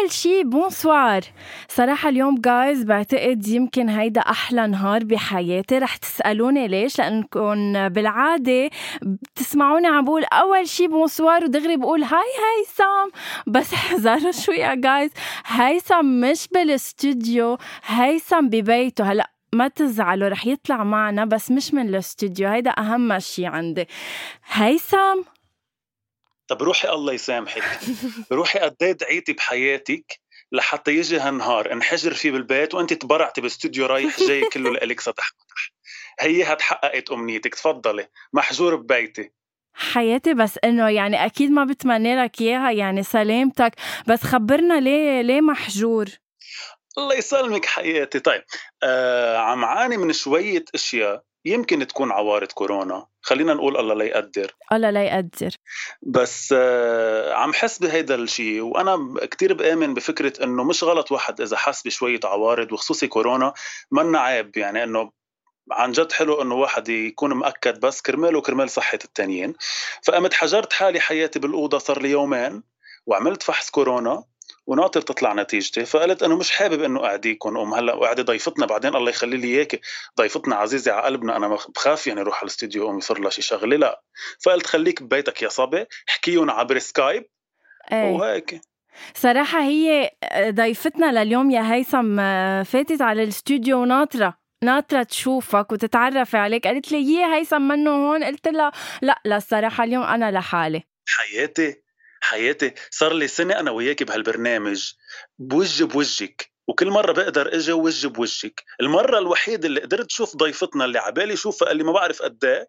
أول شي bonsoir. صراحة اليوم guys بعتقد يمكن هيدا أحلى نهار بحياتي. رح تسألوني ليش؟ لأنكم بالعادة بتسمعوني عم بقول أول شي bonsoir ودغري بقول hi هيثم بس احذروا شوي يا guys هيثم مش بالاستوديو هيثم ببيته. هلأ ما تزعلوا رح يطلع معنا بس مش من الاستوديو هيدا أهم شي عندي. هيثم طب روحي الله يسامحك. روحي قد إيه دعيتي بحياتك لحتى يجي هالنهار انحجر فيه بالبيت وانت تبرعتي باستوديو رايح جاي كله لإلك سطح هي تحققت أمنيتك تفضلي. محجور ببيتي. حياتي بس إنه يعني أكيد ما بتمنى لك إياها يعني سلامتك. بس خبرنا ليه ليه محجور؟ الله يسلمك حياتي. طيب آه عم عاني من شوية أشياء. يمكن تكون عوارض كورونا. خلينا نقول الله لا يقدر. الله لا يقدر. بس آه، عم حس بهيدا الشيء وأنا كتير بآمن بفكرة إنه مش غلط واحد إذا حس بشوية عوارض وخصوصي كورونا منا عيب. يعني إنه عن جد حلو إنه واحد يكون مأكد بس كرماله وكرمال صحة التانيين. فقمت حجرت حالي حياتي بالأوضة صار لي يومين وعملت فحص كورونا. وناطر تطلع نتيجتي. فقلت انه مش حابب إنه اعديكم أم. هلأ وقعدي ضيفتنا بعدين الله يخلي لي اياك ضيفتنا عزيزة على قلبنا أنا بخاف يعني أروح على الاستديو أم يصير لها شي شغلة. لا. فقلت خليك ببيتك يا صبي احكيهم عبر سكايب. إيه. وهيك. صراحة هي ضيفتنا لليوم يا هيثم فاتت على الاستوديو وناطرة ناطرة تشوفك وتتعرف عليك. قالت لي يي هيثم منه هون؟ قلت لها لا لا الصراحة اليوم أنا لحالي. حياتي. حياتي صار لي سنة أنا وياك بهالبرنامج. بوجه بوجهك وكل مرة بقدر إجي وجه بوجهك، المرة الوحيدة اللي قدرت شوف ضيفتنا اللي عبالي شوفها قال لي ما بعرف قد إيه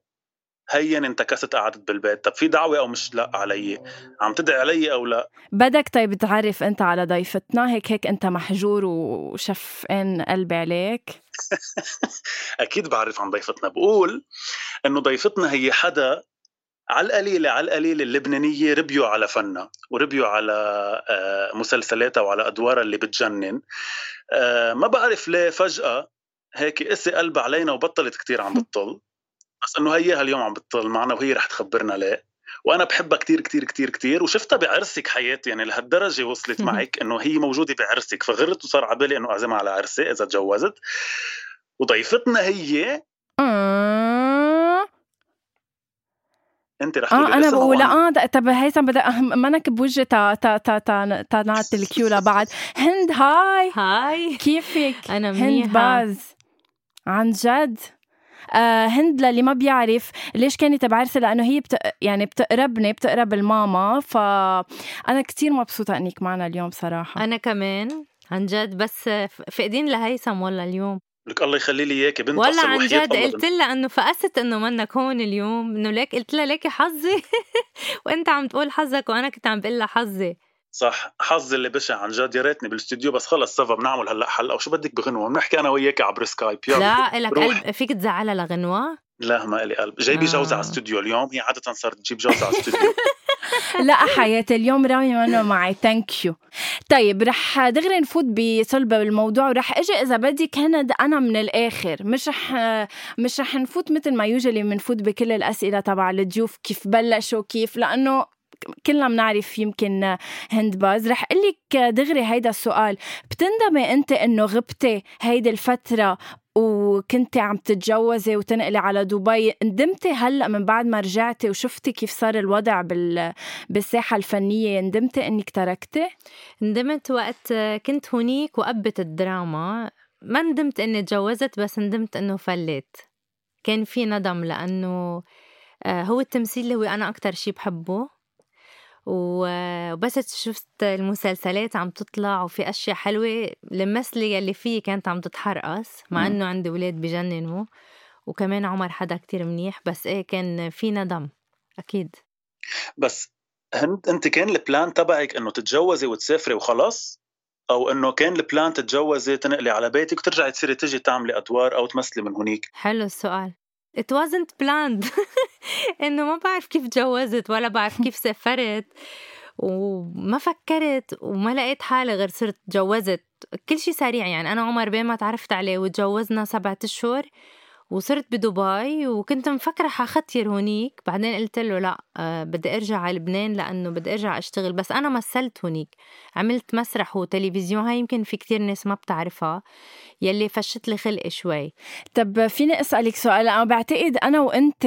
هين انتكست قعدت بالبيت، طب في دعوة أو مش؟ لا علي؟ عم تدعي علي أو لا؟ بدك طيب تعرف أنت على ضيفتنا؟ هيك هيك أنت محجور وشفقان قلبي عليك؟ أكيد بعرف عن ضيفتنا. بقول إنه ضيفتنا هي حدا على القليلة على القليلة اللبنانية ربيوا على فنها وربيوا على آه، مسلسلاتها وعلى أدوارها اللي بتجنن. آه، ما بعرف ليه فجأة هيك قسي قلبها علينا وبطلت كتير عم بتطل. بس إنه هيها اليوم عم بتطل معنا وهي رح تخبرنا ليه. وأنا بحبها كتير كتير كتير كتير وشفتها بعرسك حياتي يعني لهالدرجة وصلت معك إنه هي موجودة بعرسك. فغرت وصار على بالي إنه أعزمها على عرسي إذا تجوزت. وضيفتنا هي انت رح آه أنا بقول آه طب هيثم بدك منك بوجه تا تا تا تا تا نعطي ال cue لبعض. هند hi. hi. كيفك؟ أنا منيحة. هند باز. عن جد؟ آه هند للي ما بيعرف ليش كانت بعرسها لأنه هي بت... يعني بتقربني بتقرب الماما. فانا كتير مبسوطة إنك معنا اليوم صراحة. أنا كمان عن جد. بس فقدين لهيثم والله اليوم؟ لك الله يخلي لي اياك بنت والله عن جد قلت لها إنه فقست إنه منك هون اليوم إنه ليك قلت لها ليكي حظي؟ وأنت عم تقول حظك وأنا كنت عم بقول لها حظي. صح حظي اللي بشع عن جد يا ريتني بالاستوديو بس خلص ça va بنعمل هلأ حلقة. وشو بدك بغنوة؟ بنحكي أنا وياك عبر سكايب. يلا لا لك قلب. فيك تزعلها لغنوة؟ لا ما إلي قلب. جايبي آه. جوزة على الاستوديو اليوم هي عادة صارت تجيب جوزة على الاستوديو لا حياتي اليوم رامي منه معي؟ thank you طيب رح دغري نفوت بصلب الموضوع ورح إجي إذا بدك هنا أنا من الآخر. مش رح مش رح نفوت مثل ما يوجلي بنفوت بكل الأسئلة تبع الضيوف كيف بلشوا كيف؟ لأنه كلنا بنعرف يمكن هند باز رح أقول لك دغري هيدا السؤال. بتندمي أنت إنه غبتي هيدي الفترة وكنتي عم تتجوزي وتنقلي على دبي ندمتي هلأ من بعد ما رجعتي وشفتي كيف صار الوضع بال... بالساحة الفنية ندمتي إنك تركتي؟ ندمت وقت كنت هونيك وقبت الدراما. ما ندمت إني تجوزت بس ندمت إنه فليت. كان في ندم لأنه آه، هو التمثيل اللي هو أنا أكتر شي بحبه. وبس شفت المسلسلات عم تطلع وفي أشياء حلوة. الممثلة يلي فيه كانت عم تتحرقص مع إنه عندي أولاد بجننوا. وكمان عمر حدا كتير منيح بس إيه كان في ندم أكيد. بس أنت كان ال plan تبعك إنه تتجوزي وتسافري وخلص؟ أو إنه كان ال plan تتجوزي تنقلي على بيتك وترجعي تصيري تجي تعملي أدوار أو تمثلي من هنيك حلو السؤال. It wasn't planned. انه ما بعرف كيف تجوزت ولا بعرف كيف سافرت وما فكرت وما لقيت حالي غير صرت تجوزت كل شيء سريع يعني. أنا عمر بين ما تعرفت عليه وتجوزنا سبعة أشهر وصرت بدبي وكنت مفكرة حختير هونيك. بعدين قلت له لا أه بدي أرجع على لبنان لأنه بدي أرجع أشتغل. بس أنا مثلت هونيك. عملت مسرح وتلفزيون. هاي يمكن في كتير ناس ما بتعرفها. يلي فشت لي خلقي شوي. طب فيني أسألك سؤال؟ أنا بعتقد أنا وأنت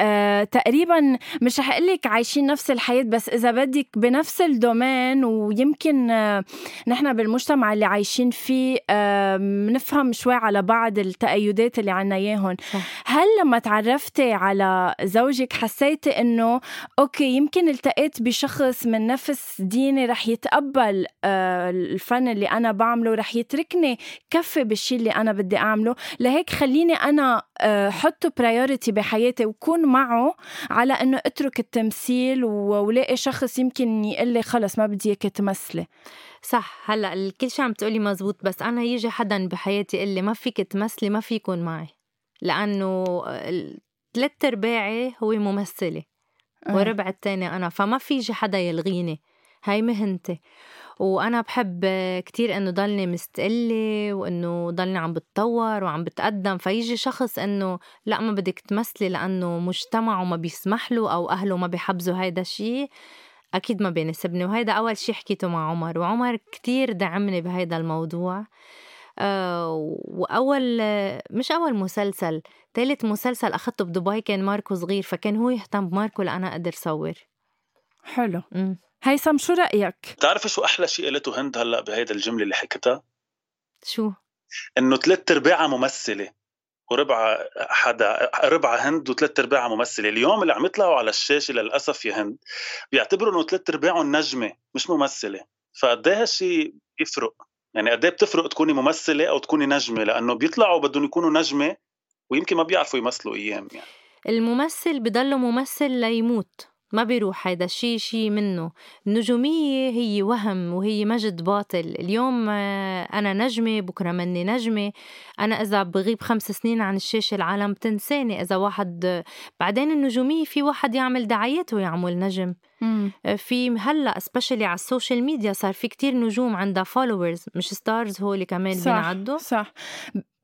آه تقريبا مش رح أقول لك عايشين نفس الحياة بس إذا بدك بنفس الدومين ويمكن آه نحن بالمجتمع اللي عايشين فيه آه بنفهم شوي على بعض التأيدات اللي عنا اياهم هل لما تعرفتي على زوجك حسيتي إنه okay يمكن التقيت بشخص من نفس ديني رح يتقبل آه الفن اللي أنا بعمله ورح يتركني كفي بالشيء اللي أنا بدي أعمله؟ لهيك خليني أنا آه، حطه priority بحياتي وكون معه على إنه أترك التمثيل ولاقي شخص يمكن يقول لي خلص ما بدي اياك تمثلي. صح. هلأ كل شيء عم تقولي مزبوط بس أنا يجي حدا بحياتي يقول لي ما فيك تمثلي ما في يكون معي. لأنه ثلاث أرباعي هو ممثلة آه. وربع التاني أنا فما في حدا يلغيني. هاي مهنتي. وأنا بحب كتير إنه ضلني مستقلة وإنه ضلني عم بتطور وعم بتقدم. فيجي شخص إنه لا ما بدك تمثلي لأنه مجتمعه ما بيسمح له أو أهله ما بيحبزوا هيدا الشيء أكيد ما بيناسبني. وهيدا أول شي حكيته مع عمر. وعمر كتير دعمني بهيدا الموضوع. وأول مش أول مسلسل ثالث مسلسل أخذته بدبي كان ماركو صغير فكان هو يهتم بماركو لأنا أقدر صور حلو م. هيثم شو رأيك؟ بتعرفي شو أحلى شيء قالته هند هلأ بهيدا الجملة اللي حكتها؟ شو؟ إنه ثلاث أرباعها ممثلة وربع حدا ربع هند وثلاث أرباعها ممثلة، اليوم اللي عم يطلعوا على الشاشة للأسف يا هند بيعتبروا إنه ثلاث أرباعهم نجمة مش ممثلة، فقد إيه هالشيء بيفرق، يعني قد إيه بتفرق تكوني ممثلة أو تكوني نجمة؟ لأنه بيطلعوا بدهم يكونوا نجمة ويمكن ما بيعرفوا يمثلوا أيام يعني. الممثل بضل ممثل ليموت. ما بيروح هيدا الشيء شيء منه. النجومية هي وهم وهي مجد باطل. اليوم آه، أنا نجمة بكرة مني نجمة. أنا إذا بغيب خمس سنين عن الشاشة العالم بتنساني. إذا واحد بعدين النجومية في واحد يعمل دعايات ويعمل نجم. مم. آه، في هلأ specially على ال social media صار في كتير نجوم عندها followers مش stars هول اللي كمان صح بينعدوا. صح.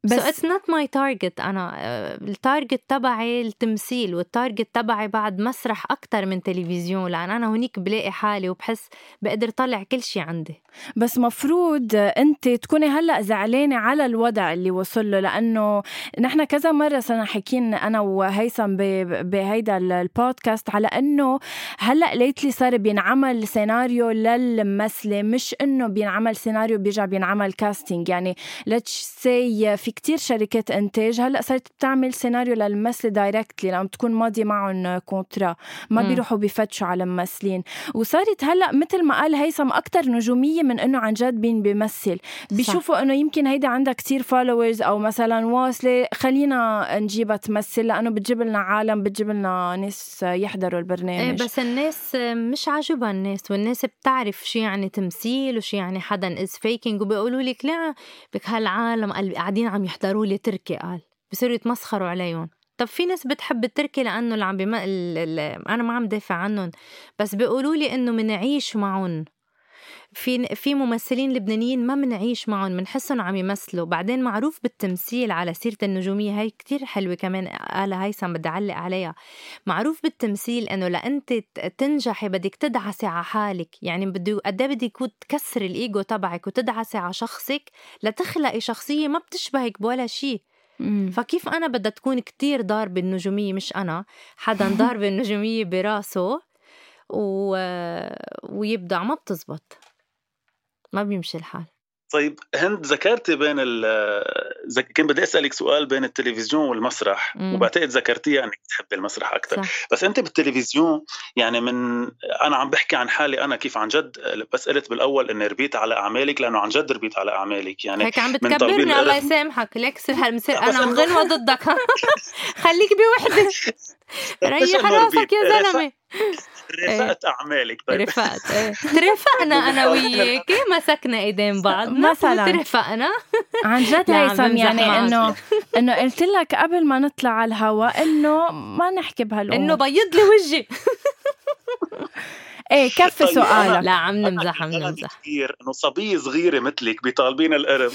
بس so it's not my target. أنا ال target تبعي التمثيل وال target تبعي بعد مسرح أكثر من تلفزيون لأن أنا هونيك بلاقي حالي وبحس بقدر طلع كل شيء عندي. بس مفروض أنت تكوني هلأ زعلانة على الوضع اللي وصل له لأنه نحن كذا مرة صرنا حكينا أنا وهيثم بهيدا البودكاست على إنه هلأ lately صار بينعمل سيناريو للممثلة مش إنه بينعمل سيناريو بيرجع بينعمل casting يعني let's say في كتير شركات إنتاج. هلأ صارت بتعمل سيناريو للممثله directly لما تكون ماضية معهم contrat ما بيروحوا بيفتشوا على ممثلين. وصارت هلأ مثل ما قال هيثم أكثر نجومية من إنه عن جد مين بيمثل بيشوفوا إنه يمكن هيدا عندها كتير followers أو مثلا واصلة. خلينا نجيبها تمثل. لأنه بتجيب لنا عالم بتجيب لنا ناس يحضروا البرنامج. إيه بس الناس مش عاجبها الناس. والناس بتعرف شو يعني تمثيل وشو يعني حدا is faking وبيقولوا لك لا بك هالعالم قاعدين عم يحضروا لي تركي قال. بصيروا يتمسخروا عليهم. طب في ناس بتحب التركي لأنه اللي عم بم... أنا ما عم دافع عنهم. بس بيقولوا لي إنه منعيش معهم. في في ممثلين لبنانيين ما منعيش معهم بنحسهم عم يمثلوا. بعدين معروف بالتمثيل على سيرة النجومية هاي كتير حلوة كمان قالها هيثم بدي أعلق عليها. معروف بالتمثيل إنه لأنت تنجحي بدك تدعسي على حالك. يعني بده قد إيه بدك تكسر الإيجو تبعك وتدعسي على شخصك لتخلقي شخصية ما بتشبهك بولا شيء. فكيف أنا بدها تكون كتير ضاربة النجومية؟ مش أنا حدا ضاربة النجومية براسه و... ويبدع ما بتزبط. ما بيمشي الحال. طيب هند ذكرتي بين ال. كان بدي أسألك سؤال بين التلفزيون والمسرح مم. وبعتقد ذكرتيها إنك تحبي المسرح أكثر صح. بس أنت بالتلفزيون يعني من أنا عم بحكي عن حالي أنا كيف عن جد بس قلت بالأول إني ربيت على أعمالك لأنه عن جد ربيت على أعمالك. يعني هيك عم من بتكبرني الله. يسامحك. ليك صير هالمصير بس أنا عم إنه- غنوة ضدك. خليك بوحدة. ريح راسك. يا زلمة. رفقت أعمالك. طيب. رفقت إيه. ترفقنا أنا وياك مسكنا إيدين بعضنا مثلاً. ترفقنا عن جد هيثم بمزح يعني. انه إنه قلت لك قبل ما نطلع على الهواء إنه ما نحكي بهالأمور. إنه بيض لي وجهي. إيه كفي طيب، سؤالك. لا عم نمزح عم نمزح. كثير إنه صبية صغيرة مثلك بيطالبين القرب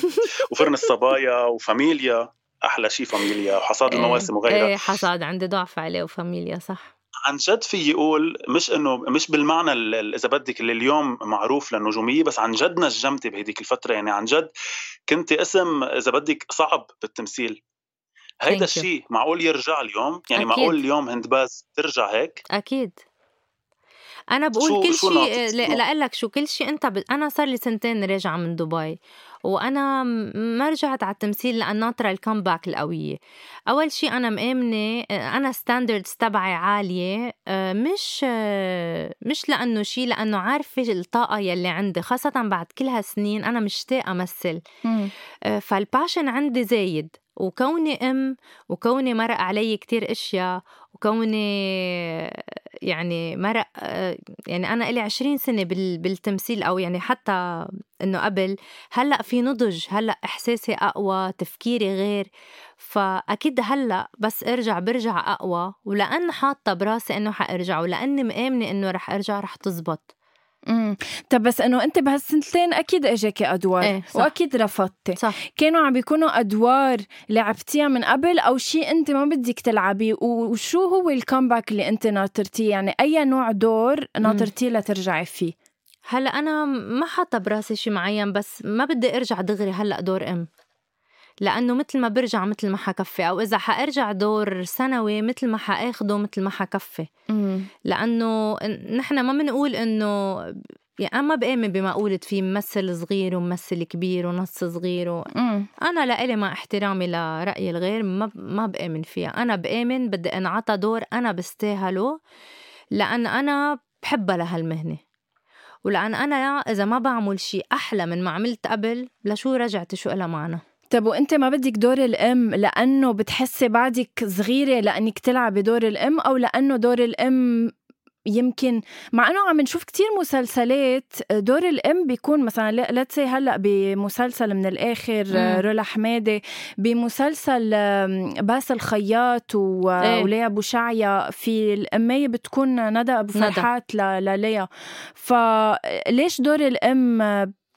وفرن الصبايا وفاميليا. أحلى شيء فاميليا وحصاد المواسم وغيرها إيه حصاد عندي ضعف عليه وفاميليا صح. عن جد في يقول مش إنه مش بالمعنى ال- ال- إذا بدك اللي اليوم معروف للنجوميه بس عن جد نجمتي بهديك الفترة. يعني عن جد كنت اسم إذا بدك صعب بالتمثيل. هيدا. الشيء معقول يرجع اليوم؟ يعني أكيد. معقول اليوم هند باز ترجع هيك؟ أكيد. أنا بقول شو- كل شيء لأقول لك شو كل شيء أنت ب... أنا صار لي سنتين راجعه من دبي. وأنا ما رجعت على التمثيل لأن ناطرة ال comeback القوية. أول شيء أنا مآمنة أنا standards تبعي عالية آه، مش آه، مش لأنه شيء لأنه عارفة الطاقة يلي عندي خاصة بعد كل هالسنين أنا مشتاقة أمثل. آه، فالباشن عندي زايد. وكوني أم وكوني مرق علي كتير أشياء وكوني يعني مرق يعني أنا لي 20 سنة بال- بالتمثيل أو يعني حتى إنه قبل هلأ في نضج هلأ إحساسي أقوى تفكيري غير. فأكيد هلأ بس أرجع برجع أقوى ولأن حاطة براسي إنه حأرجع ولأني مآمنة إنه رح أرجع رح تزبط. مم. طب بس إنه أنت بهالسنتين أكيد إجاكي أدوار إيه، صح. وأكيد رفضتي. صح. كانوا عم بيكونوا أدوار لعبتيها من قبل أو شيء أنت ما بدك تلعبيه وشو هو ال comeback اللي أنت ناطرتيه؟ يعني أي نوع دور ناطرتيه لترجعي فيه؟ هلأ أنا ما حاطة براسي شي معين بس ما بدي أرجع دغري هلأ دور أم. لأنه مثل ما برجع مثل ما حكفي أو إذا حأرجع دور سنوي مثل ما حأخده مثل ما حكفي مم. لأنه نحن ما بنقول إنه يعني أنا ما بآمن بمقولة في ممثل صغير وممثل كبير ونص صغير و... مم. أنا لإلي مع احترامي لرأي الغير ما ما بآمن فيها أنا بآمن بدي أنعطى دور أنا بستاهله لأن أنا بحبها لهالمهنة ولأن أنا إذا ما بعمل شيء أحلى من ما عملت قبل لشو رجعت شو لها معنى طب وانت ما بدك دور الام لأنه بتحسي بعدك صغيرة لانك تلعبي دور الام أو لأنه دور الام يمكن مع انه عم نشوف كتير مسلسلات دور الام بيكون مثلا let's هلأ بمسلسل من الآخر مم. رولا حماده بمسلسل آم، باسل خياط و- إيه. وليا أبو شعيا في الأمية بتكون ندى أبو ندى. فرحات ل- لليا فليش دور الام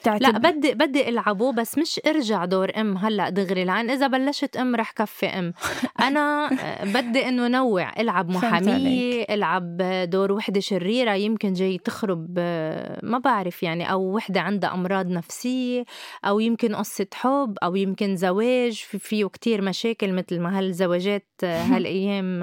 لا بدي بدي ألعبه بس مش ارجع دور أم هلأ دغري. لأن إذا بلشت أم رح كفي أم. أنا آه، بدي إنه نوع. ألعب محاميه ألعب دور وحدة شريرة. يمكن جاي تخرب آه، ما بعرف يعني. أو وحدة عندها أمراض نفسية أو يمكن قصة حب أو يمكن زواج. في فيه كتير مشاكل مثل ما هالزواجات آه، هالأيام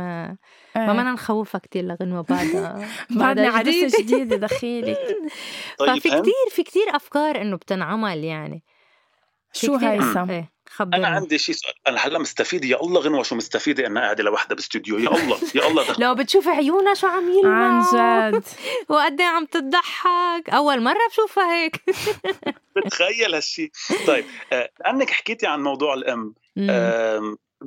ما بدنا نخوفها كتير لغنوة بعدها جديد. عروسه جديده دخيلك. طيب ففي؟ كتير في كتير أفكار إنه بتنعمل يعني. شو هيثم؟ إيه أنا خبرنا عندي شيء سؤال. أنا هلا مستفيده يا الله غنوة شو مستفيدة إنها قاعدة لوحدها باستوديو؟ يا الله يا الله دخل. لو بتشوفي عيونها شو عم يلمع. عن جد. وقد إيه عم تضحك. أول مرة بشوفها هيك. بتخيل هالشيء طيب آه، لأنك حكيتي عن موضوع الأم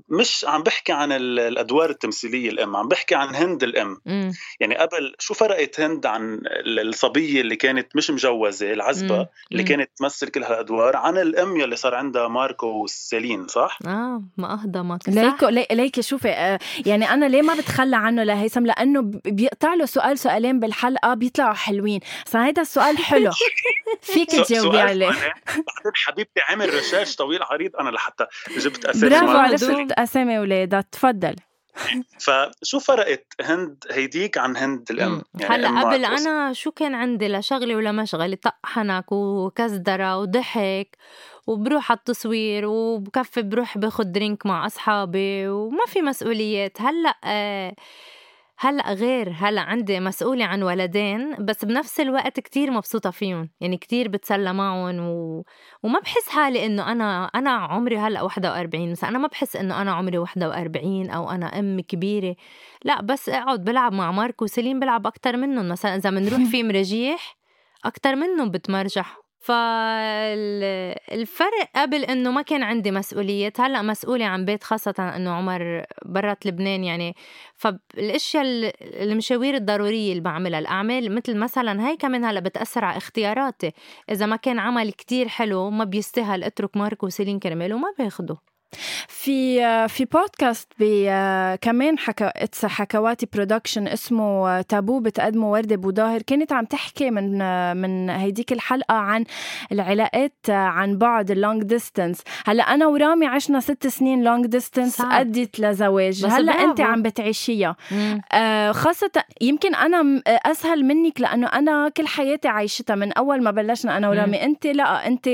مش عم بحكي عن ال- الأدوار التمثيلية الأم عم بحكي عن هند الأم مم. يعني قبل شو فرقت هند عن ال- الصبية اللي كانت مش مجوزة العزبة مم. اللي مم. كانت تمثل كل هالأدوار عن الأم يلي صار عندها ماركو وسيلين صح آه ما اهضمك صح؟ ليكو لي- ليكي شوفي آه، يعني أنا ليه ما بتخلى عنه لهيثم لأنه بيقطع له سؤال سؤالين بالحلقة بيطلعوا حلوين هيدا السؤال حلو فيك تجاوبي عليه. بعدين حبيبتي عمل research طويل عريض أنا لحتى جبت أسامي برافو ماركو وسيلين. أسامي اولادها تفضل فشو فرقت هند هيديك عن هند الأم. يعني هلأ قبل. أنا شو كان عندي لا شغله ولا مشغله طحنك وكزدره وضحك وبروح على التصوير وبكفي بروح باخد درينك مع أصحابي وما في مسؤوليات هلأ آه هلا غير هلا عندي مسؤولة عن ولدين بس بنفس الوقت كتير مبسوطة فيهم. يعني كتير بتسلى معهم و... وما بحس حالي إنه أنا أنا عمري هلا 41 مثلا أنا ما بحس إنه أنا عمري 41 أو أنا أم كبيرة. لا بس أقعد بلعب مع ماركو وسليم بلعب أكتر منهم. مثلا إذا بنروح في مرجيح أكتر منهم بتمرجح. فالفرق قبل إنه ما كان عندي مسؤوليات هلأ مسؤولة عن بيت خاصة إنه عمر برات لبنان يعني. فالأشياء المشاوير الضرورية اللي بعملها الأعمال مثل مثلا هي كمان هلأ بتأثر على اختياراتي. إذا ما كان عمل كتير حلو ما بيستاهل أترك ماركو وسيلين كرمال وما باخده في في بودكاست كمان حكى it's حكواتي production اسمه تابو بتقدمه وردة بوظاهر. كانت عم تحكي من من هيديك الحلقة عن العلاقات عن بعد ال long distance هلأ أنا ورامي عشنا ست سنين long distance ادت لزواج. هلأ أنت عم بتعيشيها. آه خاصة يمكن أنا أسهل منك لأنه أنا كل حياتي عايشتها من أول ما بلشنا أنا ورامي. أنت لأ أنت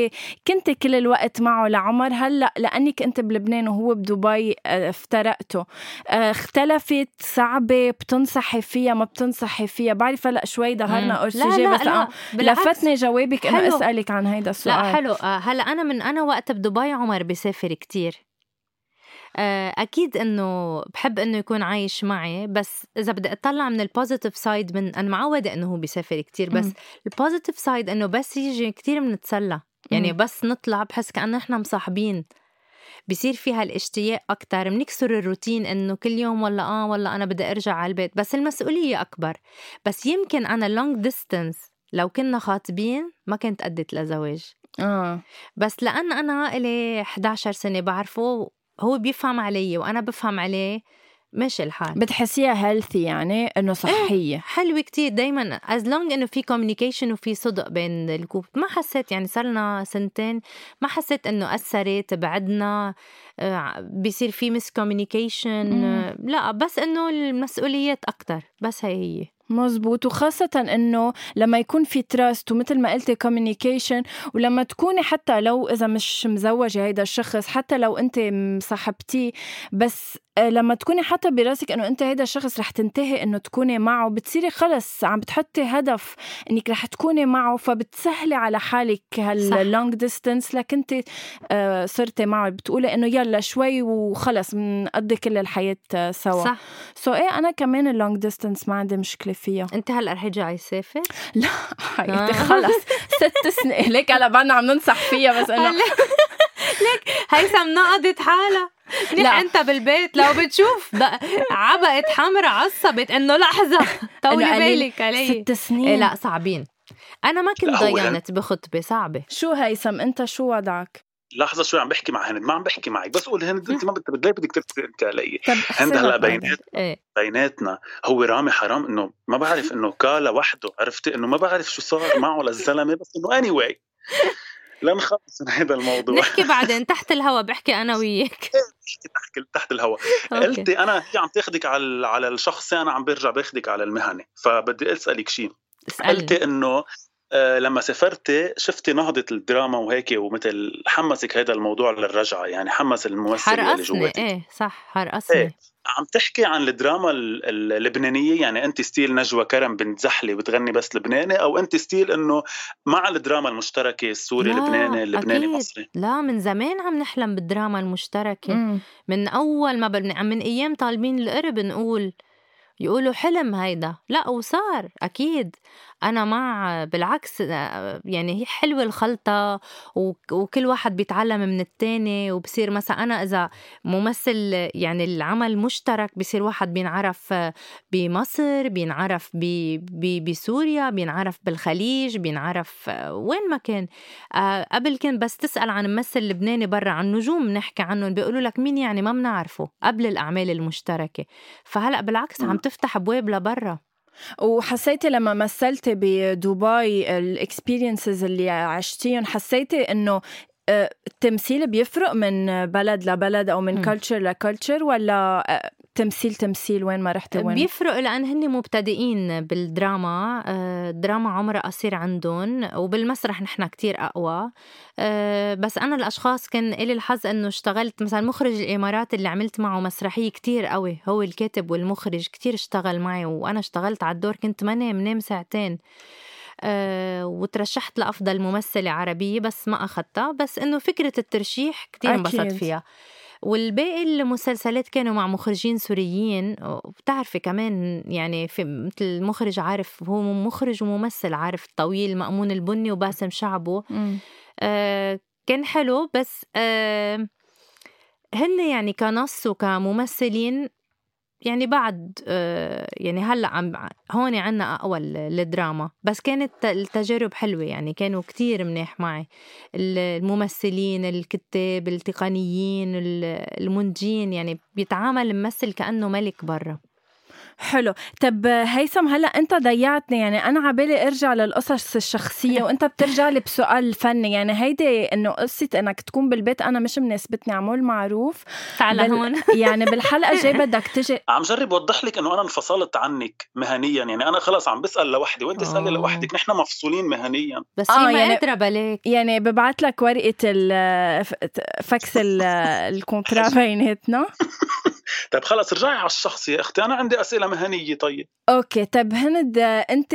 كنت كل الوقت معه لعمر. هلأ لأنك أنت بلبنان وهو بدبي آه، افترقته. آه، اختلفت صعبة بتنصحي فيها ما بتنصحي فيها. بعرف هلأ شوي ظهرنا hors sujet بس لا لفتني جوابك إنه أسألك عن هيدا السؤال. لا حلو. آه، هلأ أنا من أنا وقت بدبي عمر بيسافر كتير. أكيد إنه بحب إنه يكون عايش معي بس إذا بدي أطلع من ال positive side من أنا معودة إنه هو بيسافر كتير بس ال positive side إنه بس يجي كتير بنتسلى يعني بس نطلع بحس كأنه إحنا مصاحبين. بصير فيها الاشتياق أكتر. بنكسر الروتين إنه كل يوم ولا آه ولا أنا بدي أرجع على البيت. بس المسؤولية أكبر. بس يمكن أنا long distance لو كنا خاطبين ما كنت أدت لزواج. آه. بس لأن أنا إلي 11 سنة بعرفه هو بيفهم علي وأنا بفهم عليه ماشي الحال. بتحسيها healthy يعني إنه إيه، صحية. حلوة كتير دايما. as long إنه في communication وفي صدق بين ال couple. ما حسيت يعني صار لنا سنتين ما حسيت إنه أثرت بعدنا آه، بيصير في miscommunication لا بس إنه المسؤوليات أكتر. بس هي هي. مزبوط. وخاصة إنه لما يكون في trust ومثل ما قلتي communication ولما تكوني حتى لو إذا مش مزوجة هيدا الشخص حتى لو أنت مصاحبتيه بس لما تكوني حاطة براسك إنه أنت هيدا الشخص رح تنتهي إنه تكوني معه بتصيري خلص عم بتحطي هدف إنك رح تكوني معه فبتسهلي على حالك هال long distance لك أنت آه، صرتي معه بتقولي إنه يلا شوي وخلص بنقضي كل الحياة سوا. صح. so so إيه أنا كمان ال long distance ما عندي مشكلة فيها. أنت هلأ رح ترجعي تسافر؟ لا حياتي آه. خلص ست سنين. ليك هلأ بعدنا عم ننصح فيها بس إنه ليك هيثم نقضت حالها. لا. انت بالبيت لو بتشوف عبقت حمرة عصبت انه لحظة. طولي بالك علي ست سنين. إيه لا صعبين. أنا ما كنت ضينت بخطبة صعبة. شو هيثم أنت شو وضعك؟ لحظة شوي عم بحكي مع هند ما عم بحكي معك. بس قول هند أنت ما بدك ليه بدك ترسلي أنت علي؟ هند هلا بينات إيه؟ بيناتنا. هو رامي حرام إنه ما بعرف إنه كالا وحده عرفتي؟ إنه ما بعرف شو صار معه للزلمة بس إنه اني anyway. لنخلص من هذا الموضوع. نحكي بعدين تحت الهوا بحكي أنا وياك. تحت تحت الهوا. قلتي أنا هي عم تاخذك على على الشخصي أنا عم برجع باخذك على المهني فبدي أسألك شيء قلتي إنه لما سافرتي شفتي نهضة الدراما وهيك ومثل حمسك هذا الموضوع للرجعة يعني حمس الممثل اللي جواتك. إيه صح حرقصني. إيه عم تحكي عن الدراما اللبنانية؟ يعني أنت style نجوى كرم بنت زحلي بتغني بس لبناني أو أنت style إنه مع الدراما المشتركة السوري اللبناني اللبناني مصري؟ لا من زمان عم نحلم بالدراما المشتركة. مم. من أول ما بل... من أيام طالبين القرب نقول يقولوا حلم هيدا. لا وصار أكيد. أنا مع بالعكس يعني هي حلوة الخلطة وكل واحد بيتعلم من التاني وبصير مثلا أنا إذا ممثل يعني العمل مشترك بصير واحد بينعرف بمصر بينعرف بسوريا بينعرف بالخليج بينعرف وين ما كان. آه، قبل كان بس تسأل عن ممثل لبناني برا عن نجوم نحكي عنهم بيقولوا لك مين يعني ما بنعرفه قبل الأعمال المشتركة. فهلأ بالعكس عم تفتح أبواب لبرا. وحسيتي لما مثلتي بدبي ال experiences اللي عشتيهم حسيتي إنه آه، التمثيل بيفرق من بلد لبلد أو من culture ل culture ولا آه، تمثيل تمثيل وين ما رحتي وين؟ بيفرق لأن هن مبتدئين بالدراما آه، الدراما عمرها قصير عندهم وبالمسرح نحن كتير أقوى. آه، بس أنا الأشخاص كان لي الحظ إنه اشتغلت مثلا مخرج الإمارات اللي عملت معه مسرحية كتير قوي هو الكاتب والمخرج كتير اشتغل معي وأنا اشتغلت على الدور كنت منام نام ساعتين. أه وترشحت لأفضل ممثلة عربية بس ما أخذتها بس إنه فكرة الترشيح كتير انبسطت فيها. والباقي المسلسلات كانوا مع مخرجين سوريين وبتعرفي كمان يعني في مثل مخرج عارف هو مخرج وممثل عارف طويل مأمون البني وباسم شعبه. آه كان حلو بس آه هن يعني كنص وكممثلين يعني بعد آه، يعني هلأ عم هون عنا اقوى الدراما. بس كانت التجارب حلوة يعني كانوا كتير منيح معي. الممثلين الكتاب التقنيين المنتجين يعني بيتعامل الممثل كأنه ملك برا. حلو. طب هيثم هلا انت ضيعتني. يعني أنا عبالي أرجع للقصص الشخصية وأنت بترجع لي بسؤال فني. يعني هيدي إنه قصة إنك تكون بالبيت أنا مش مناسبتني عمول معروف. تعال بل... هون. يعني بالحلقة الجاية بدك تجي. عم جرب اوضح لك إنه أنا انفصلت عنك مهنيا. يعني أنا خلص عم بسأل لوحدي وأنت تسالي لوحدك. نحن مفصولين مهنيا. بس آه ما يعني قادره بلاك يعني ببعث لك ورقة فاكس ال contrat بيناتنا. طيب خلص ارجعي على الشخصي يا أختي أنا عندي أسئلة مهنية طيب. okay طيب هند أنت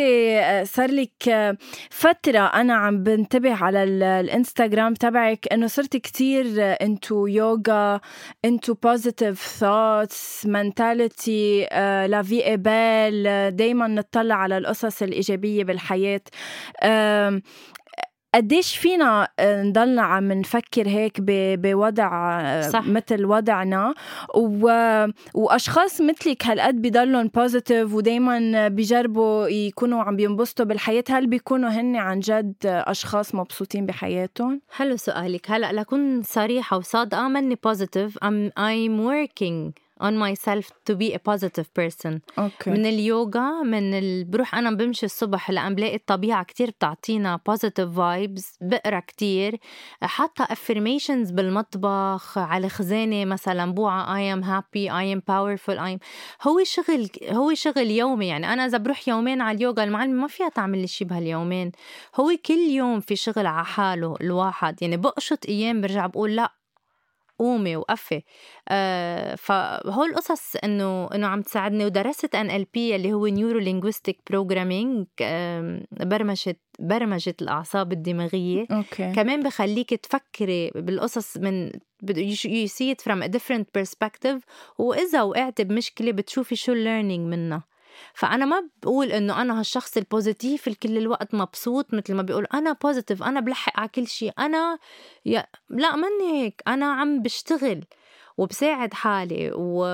صار لك فترة أنا عم بنتبه على الإنستغرام تبعك إنه صرت كتير into يوغا into positive thoughts mentality la vie est belle دائما نطلع على القصص الإيجابية بالحياة. قديش فينا آه، نضلنا عم نفكر هيك بوضع آه، صح. مثل وضعنا. و... وأشخاص مثلك هالقد بضلهم positive ودائما بيجربوا يكونوا عم بينبسطوا بالحياة. هل بيكونوا هن عن جد أشخاص مبسوطين بحياتهم؟ حلو سؤالك. هلأ لكون صريحه وصادقه مني بوزيتيف I'm I'm working. On myself to be a positive person. Okay. من اليوغا من ال... بروح أنا بمشي الصبح لأن بلاقي الطبيعة كتير بتعطينا positive vibes بقرأ كتير. حاطة affirmations بالمطبخ على خزانة مثلا بوعة I am happy I am powerful I am هو شغل هو شغل يومي. يعني أنا إذا بروح يومين على اليوغا المعلمه ما فيها تعمل لي شيء بهاليومين. هو كل يوم في شغل على حاله الواحد. يعني بقشط أيام برجع بقول لا قومي وقفي آه فهول القصص إنه إنه عم تساعدني. ودرست NLP اللي هو neuro linguistic programming برمجة برمجة الأعصاب الدماغية. okay. كمان بخليك تفكري بالقصص من you see it from a different perspective. وإذا وقعتي بمشكلة بتشوفي شو ال learning منها. فأنا ما بقول إنه أنا هالشخص ال positive كل الوقت مبسوط مثل ما بيقول أنا positive أنا بلحق على كل شيء. أنا يا لا مني هيك. أنا عم بشتغل وبساعد حالي و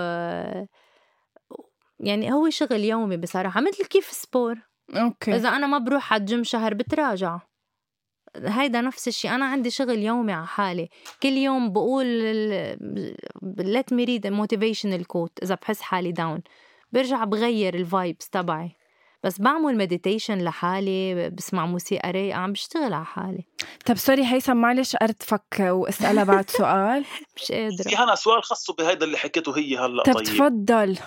يعني هو شغل يومي بصراحة مثل كيف sport okay. إذا أنا ما بروح على الجيم شهر بتراجع. هيدا نفس الشيء. أنا عندي شغل يومي على حالي. كل يوم بقول let me read a motivational quote إذا بحس حالي down برجع بغير ال vibes تبعي. بس بعمل meditation لحالي بسمع موسيقى رايقة عم بشتغل على حالي. طب sorry هيثم معلش ارتفك وأسألها بعد سؤال. مش قادرة. في هنا سؤال خاصه بهيدا اللي حكيته هي هلا طب طيب. تفضل.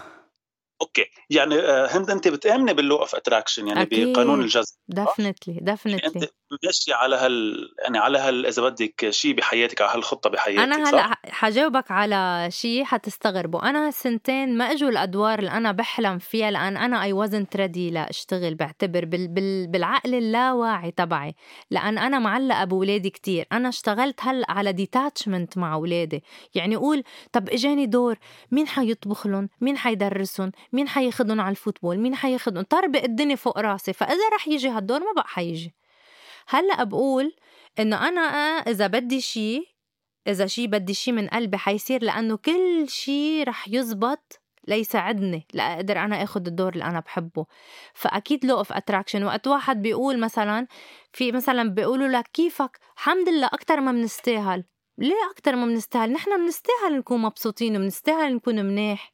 okay. يعني آه، هند انت بتآمني بال law of attraction يعني أكيد. بقانون الجذب definitely يعني انت ماشي على هال يعني على هال إذا بدك شيء بحياتك على هالخطة بحياتك أنا هلأ حجاوبك على شيء حتستغربوا أنا هالسنتين ما إجوا الأدوار اللي أنا بحلم فيها لأن أنا I wasn't ready لأشتغل. بعتبر بال بال بالعقل اللاواعي تبعي. لأن أنا معلقة بأولادي كتير. أنا اشتغلت هلأ على detachment مع أولادي. يعني قول طب إجاني دور مين حيطبخ لهم؟ مين حيدرسهم؟ مين حياخدهم على ال football؟ مين حياخدهم؟ طربق الدنيا فوق راسي فإذا رح يجي هالدور ما بقى حيجي. هلأ بقول إنه أنا إذا بدي شيء إذا شيء بدي شيء من قلبي حيصير لأنه كل شيء رح يزبط ليساعدني لأقدر أنا اخذ الدور اللي أنا بحبه. فأكيد law of attraction وقت واحد بيقول مثلا في مثلا بيقولوا لك كيفك؟ الحمد لله أكثر ما بنستاهل. ليه أكثر ما بنستاهل؟ نحن بنستاهل نكون مبسوطين وبنستاهل نكون منيح.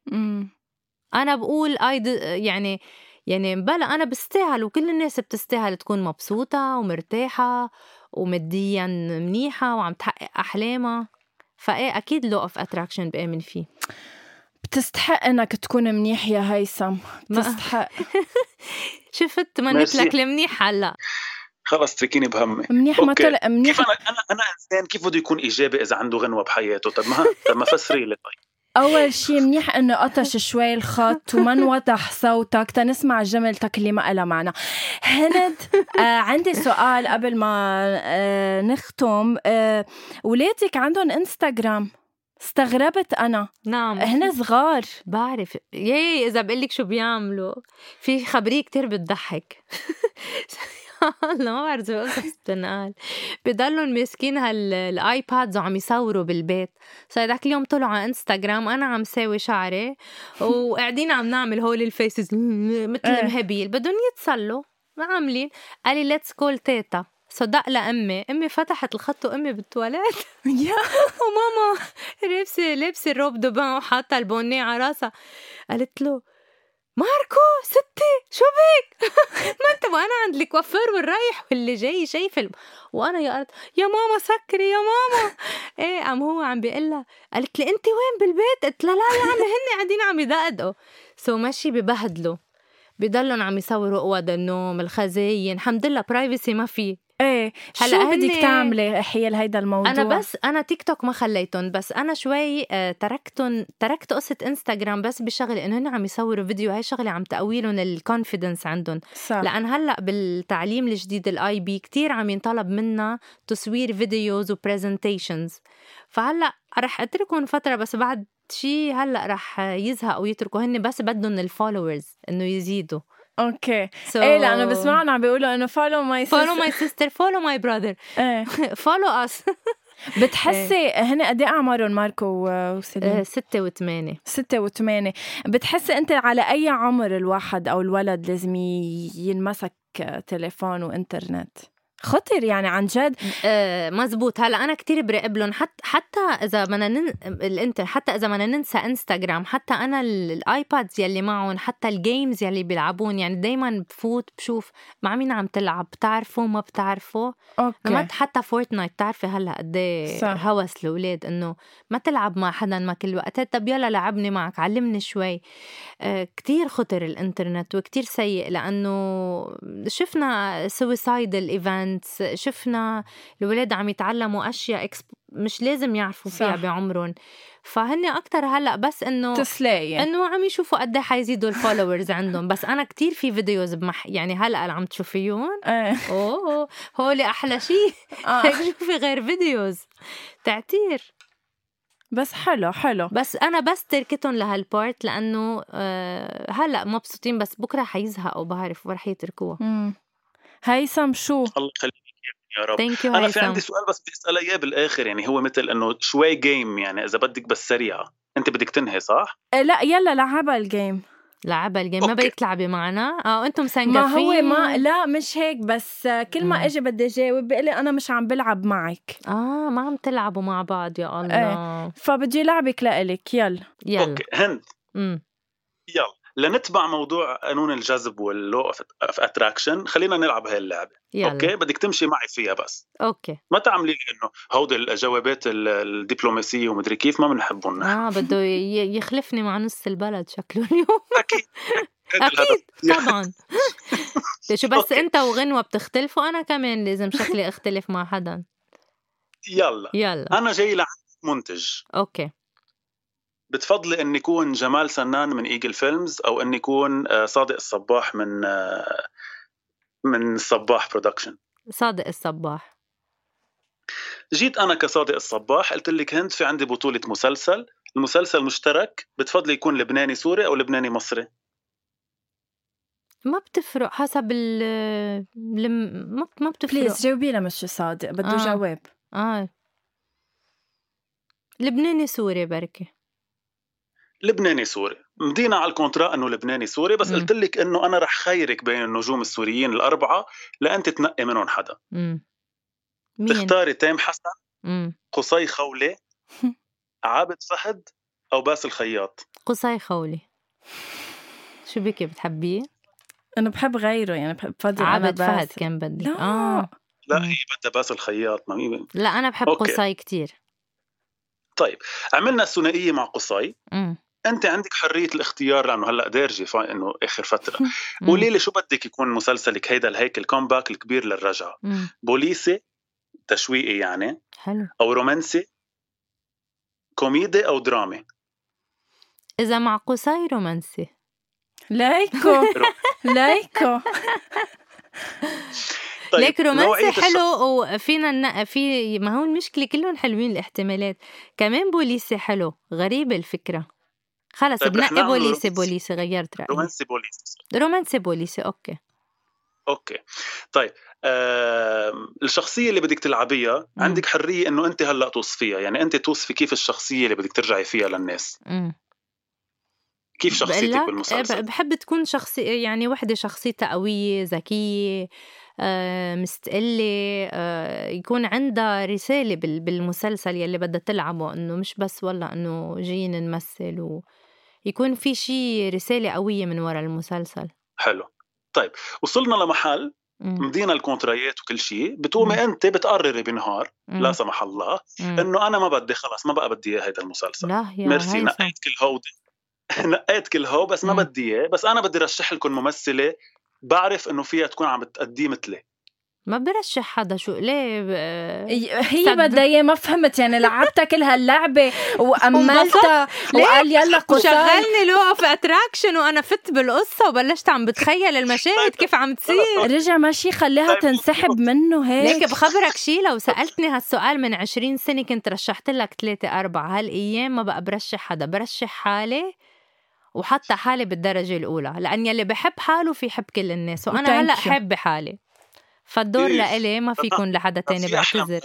أنا بقول اي يعني يعني بلا أنا بستاهل وكل الناس بتستاهل تكون مبسوطة ومرتاحة وماديا منيحة وعم تحقق أحلامها. فإيه أكيد law of attraction بآمن فيه. بتستحق إنك تكون منيح يا هيثم. بتستحق. شفت ما ميرسي. لك المنيح هلأ. خلص تركيني بهمي. منيح ما. طلع كيف منيح أنا أنا أنا إنسان كيف بده يكون إيجابي إذا عنده غنوة بحياته؟ طب ما طب ما فسري لي. طيب. أول شي منيح إنه قطش شوي الخط وما انوضح صوتك تنسمع جملتك اللي ما لها معنى. هند آه عندي سؤال قبل ما آه نختم. آه ولادك عندهم إنستغرام؟ استغربت أنا. نعم. هن صغار. بعرف. ياي إذا بقول لك شو بيعملوا. في خبرية كتير بتضحك. الله ما بعرف إذا قصص بتنقال بضلهم ماسكين هالايبادز وعم يصوروا بالبيت. so هداك اليوم طلعوا على إنستغرام أنا عم ساوي شعري وقاعدين عم نعمل هول ال faces مثل إيه. مهبيل بدهم يتسلوا ما عاملين. قال لي let's call تيتا صدق لأمي. أمي فتحت الخط وأمي بالتواليت. يا! وماما لابسه لابسة ال robe de bain وحاطة ال bonnet على راسها. قالت له ماركو ستي شو بك؟ ما انت وأنا عند ال coiffeur والرايح واللي جاي شايف الم... وأنا يا قلت يا ماما سكري يا ماما. إيه عم هو عم بيقول لها قالت لي انت وين بالبيت؟ قلت لها لا يا عمي هن قاعدين عم يدقدقوا. so ماشي ببهدلوا. بضلهم عم يصوروا أوض النوم الخزاين. الحمد لله privacy ما في. إيه هلا شو بدك تعملي حيال هيدا الموضوع. أنا بس أنا تيك توك ما خليتهم بس أنا شوي آه، تركتهم تركت قصة انستغرام بس بشغله إنه هن عم يصوروا فيديو. هاي شغله عم تقوي لهم ال confidence عندهم. صح. لأن هلأ بالتعليم الجديد ال IB كتير عم ينطلب منا تصوير فيديوز و presentations فهلأ رح أتركهم فترة بس بعد شي هلأ رح يزهقوا ويتركوا. هن بس بدهم ال followers إنه يزيدوا. okay. So إيه لأنه بسمعهم عم بيقولوا إنه follow my follow my sister follow my brother. إيه. Follow us. بتحسي هن قد إيه أعمارهم ماركو وسيلين؟ آه، ستة وثمانية. ستة وثمانية. بتحسي أنت على أي عمر الواحد أو الولد لازم ينمسك تليفون وإنترنت؟ خطر يعني عن جد. آه مزبوط هلا أنا كتير براقب لهم. حتى حتى إذا بدنا نن... ال inter حتى إذا بدنا ننسى انستغرام حتى أنا ال- ال iPads يلي معهم حتى ال games يلي بيلعبون يعني دايما بفوت بشوف مع مين عم تلعب بتعرفوا ما بتعرفوا؟ ما okay حتى Fortnite بتعرفي هلأ قد إيه صح. هوس الأولاد إنه ما تلعب مع حدا ما كل وقت. طب يلا لعبني معك علمني شوي. آه كتير خطر الإنترنت وكتير سيء لأنه شفنا suicidal events شفنا الولاد عم يتعلموا أشياء مش لازم يعرفوا فيها صح. بعمرهم. فهن أكتر هلأ بس إنه تسلاية إنه عم يشوفوا قد إيه حيزيدوا ال followers عندهم. بس أنا كتير في فيديوز بمح يعني هلأ اللي عم تشوفيهم إيه. أوه هول أحلى شيء آه. هيك شوفي غير فيديوز؟ تعتير. بس حلو حلو. بس أنا بس تركتهم لهال part لأنه آه هلأ مبسوطين. بس بكرة حيزهقوا بعرف ورح يتركوها. هيثم شو؟ الله يخليك يا رب. thank you أنا في عندي سؤال بس بدي اساله إياه بالآخر يعني هو مثل إنه شوي game يعني إذا بدك بس سريعة. أنت بدك تنهي صح؟ إيه، لا يلا لعبها ال game لعبها ال game ما. بدك تلعبي معنا؟ آه أنتم مسنقفين ما هو ما لا مش هيك بس كل مم. ما أجي بدي جاوب بيقول لي أنا مش عم بلعب معك. آه ما عم تلعبوا مع بعض يا الله. فبدي لعبك لإلك يلا. يلا. okay هند امم يلا. لنتبع موضوع قانون الجذب وال law of attraction خلينا نلعب هاي اللعبة. يلا. okay؟ بدك تمشي معي فيها بس. أوكي. ما تعملي لي إنه هودي الجوابات ال- الدبلوماسية ومدري كيف ما بنحبهم آه بده يخلفني مع نص البلد شكله اليوم. أكيد. أكيد طبعا. شو بس okay. أنت وغنوة بتختلفوا؟ أنا كمان لازم شكلي أختلف مع حدا. يلا. يلا. أنا جاي لعند منتج. okay. بتفضلي إن يكون جمال سنان من Eagle Films أو إن يكون آه، صادق الصباح من آه، من الصباح production صادق الصباح. جيت أنا كصادق الصباح قلت لك هند في عندي بطولة مسلسل. المسلسل مشترك بتفضلي يكون لبناني سوري أو لبناني مصري؟ ما بتفرق حسب ال الم- ما ما بتفرق. please جاوبي لها مش صادق بده آه. جواب. آه. لبناني سوري بركي. لبناني سوري. مضينا على ال contrat إنه لبناني سوري بس مم. قلت لك إنه أنا رح خيرك بين النجوم السوريين الأربعة لانت تنقي منهم حدا. امم مين؟ تختاري تيم حسن امم قصي خولي عابد فهد أو باسل خياط قصي خولي. شو بكي بتحبيه؟ أنا بحب غيره يعني بحب بفضل أنا عابد فهد. كان بدي. لا. آه. لا مم. هي بدها باسل خياط ما هي لا أنا بحب okay. قصي كتير. طيب عملنا الثنائية مع قصي. امم أنت عندك حرية الاختيار لأنه هلأ دارجه فا- إنه آخر فترة. قولي لي شو بدك يكون مسلسلك؟ هيدا الهيك ال comeback الكبير للرجعة. بوليسي تشويقي يعني حلو. أو رومانسي؟ كوميدي أو درامي؟ إذا مع قصي رومانسي لايكو لايكو ليك رومانسي حلو وفينا ن... في ما هو المشكلة كلهم حلوين الاحتمالات. كمان بوليسي حلو غريبة الفكرة. خلص طيب بنقي بوليسي. بوليسي غيرت رأيي. رومانسي بوليسي رومانسي بوليسي أوكي. أوكي. طيب آه الشخصية اللي بدك تلعبيها مم. عندك حرية إنه أنت هلأ توصفيها يعني أنت توصفي كيف الشخصية اللي بدك ترجعي فيها للناس؟ امم كيف شخصيتك بالمسلسل؟ بحب تكون شخصي يعني وحدة شخصيتها قوية ذكية آه، مستقلة آه، يكون عندها رسالة بال- بالمسلسل يلي بدها تلعبه إنه مش بس والله إنه جايين نمثل ويكون في شي رسالة قوية من وراء المسلسل حلو طيب وصلنا لمحل. مدينا الكونترايات وكل شيء بتقومي. انت بتقرري بنهار مم. لا سمح الله مم. إنه أنا ما بدي خلص ما بقى بدي إياه هيدا المسلسل لا يا ميرسي نقيت كل هودي نقيت كل هو بس ما. بدي إياه بس أنا بدي رشح لكم ممثلة بعرف إنه فيها تكون عم تأدي مثلي ما برشح حدا شو ليه ب- هي. بدها إياه ما فهمت يعني لعبتها كل هاللعبه وأملتها وقال يلا قصار وشغلني law of attraction وأنا فت بالقصة وبلشت عم بتخيل المشاهد كيف عم تصير. رجع ماشي خليها طيب، تنسحب منه هيك. ليك بخبرك شي لو سألتني هالسؤال من عشرين سنة كنت رشحت لك ثلاثة أربعة هالأيام ما بقى برشح حدا برشح حالي وحتى حالي بالدرجة الأولى لأن يلي بحب حاله في يحب كل الناس وأنا هلأ. حب حالي. فالدور إيه. لإلي ما في يكون لحدا تاني بعتذر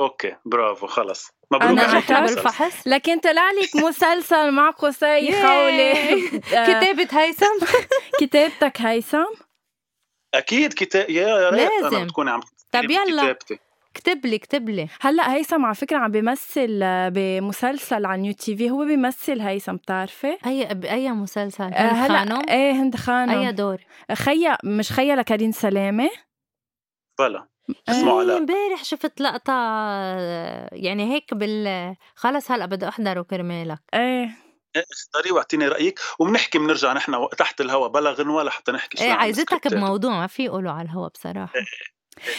okay برافو خلص مبروك أحلى المسلسل. بالفحص لكن طلع لك مسلسل مع قصي. خولة آه، كتابة هيثم كتابتك هيثم أكيد كتاب يا يا ريت لازم. أنا تكوني عم طب يلا. كتابتي اكتب لي اكتب لي. هلأ هيثم على فكرة عم بيمثل آه، بمسلسل على New TV هو بيمثل هيثم بتعرفي؟ أي بأي مسلسل؟ آه، هند هلأ خانم؟ إيه هند أي خانم دور؟ خيا مش خيا لكريم سلامة؟ بلا. اسمه إيه، علاء امبارح شفت لقطة آه، يعني هيك بال خلص هلأ بدي أحضره كرمالك. إيه. اختاري واعطيني رأيك وبنحكي بنرجع نحن تحت الهواء بلا غنوة لحتى نحكي شوي إيه عايزتك. بموضوع ما في يقولوا على الهوا بصراحة.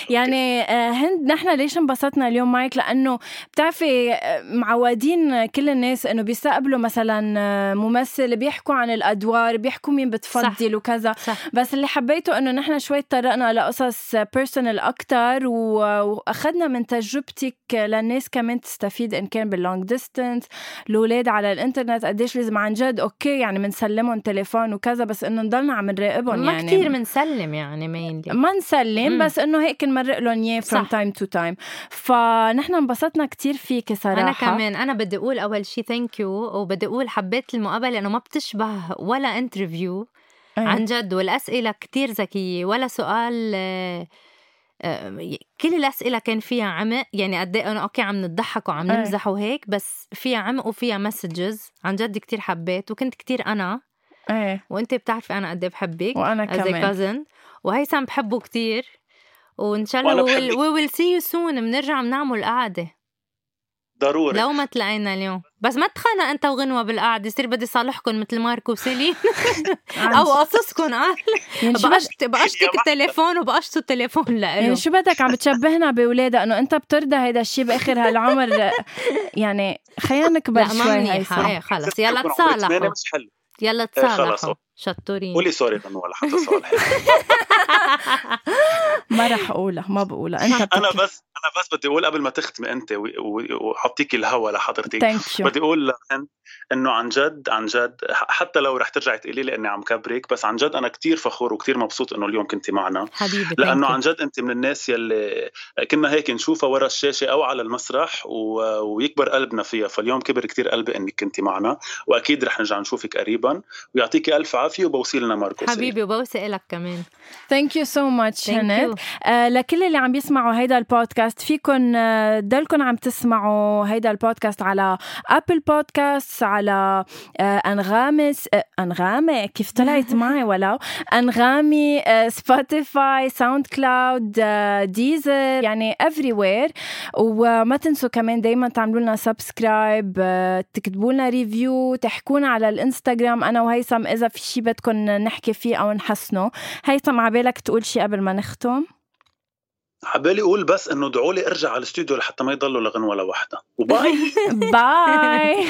يعني آه، هند نحن ليش انبسطنا اليوم معك؟ لأنه بتعرفي آه، معودين كل الناس إنه بيستقبلوا مثلا آه، ممثل بيحكوا عن الأدوار بيحكوا مين بتفضل وكذا. صح. بس اللي حبيته إنه نحن شوي تطرقنا لقصص personal أكثر وأخذنا من تجربتك للناس كمان تستفيد إن كان بال long distance الأولاد على الإنترنت قديش لازم عن جد okay يعني بنسلمهم تليفون وكذا بس إنه نضلنا عم نراقبهم ما يعني. كتير بنسلم يعني مينلي ما نسلم. بس إنه هيك نمرق لهم إياه صح. time to time. فنحن انبسطنا كتير فيكي صراحة. أنا كمان. أنا بدي أقول أول شيء thank you وبدي أقول حبيت المقابلة لأنه ما بتشبه ولا interview إيه. عن جد والأسئلة كتير ذكية ولا سؤال آه، آه، كل الأسئلة كان فيها عمق. يعني قد إيه أنا okay عم نضحك وعم إيه. نمزح وهيك بس فيها عمق وفيها messages عن جد كتير حبيت وكنت كتير أنا. إيه وأنت بتعرفي أنا قد إيه بحبك وأنا as كمان. cousin وهيثم بحبه كتير. وإن شاء الله. we will see you soon بنرجع بنعمل قعده ضروري. لو ما تلاقينا اليوم. بس ما تخانق أنت وغنوة بالقعدة يصير بدي صالحكم مثل ماركو وسيلين. أو قصصكم قال يعني شو, بد... بقشت بقشتك. التليفون وبقشته التليفون يعني لإله شو بدك؟ عم بتشبهنا بولادها إنه أنت بترضى هيدا الشيء بآخر هالعمر. يعني خلينا نكبر لا ما شوي منيحة. هيثم إيه خلص. يلا تصالحوا. يلا إيه،. تصالحوا شطورين. قولي sorry غنوه لحتى صالح ما رح أقولها ما بقولها. أنت أنا بس أنا بس بدي أقول قبل ما تختمي أنت و- و- وحطيك الهوا لحضرتك thank you بدي أقول إنه عن جد عن جد حتى لو رح ترجعي تقولي لي إني عم كبرك بس عن جد أنا كتير فخور وكتير مبسوط إنه اليوم كنتي معنا. حبيبي لأنه. عن جد أنت من الناس يلي كنا هيك نشوفها ورا الشاشة أو على المسرح و... ويكبر قلبنا فيها فاليوم كبر كتير قلبي إنك كنتي معنا وأكيد رح نرجع نشوفك قريبا. ويعطيكي ألف عافية وبوسي لنا ماركو حبيبي وبوسي لك كمان. thank you so much هند لكل اللي عم بيسمعوا هيدا البودكاست بودكاست فيكن تضلكن عم تسمعوا هيدا البودكاست على Apple Podcast على انغامي أنغامي كيف طلعت معي؟ ولو. أنغامي Spotify SoundCloud Deezer يعني everywhere وما تنسوا كمان دايما تعملوا لنا subscribe تكتبوا لنا review تحكونا على الإنستغرام. أنا وهيثم إذا في شيء بدكم نحكي فيه أو نحسنه. هيثم عبالك تقول شيء قبل ما نختم؟ عبالي أقول بس إنه ادعوا لي أرجع على الاستوديو لحتى ما يضلوا لغنوه لوحدها وباي باي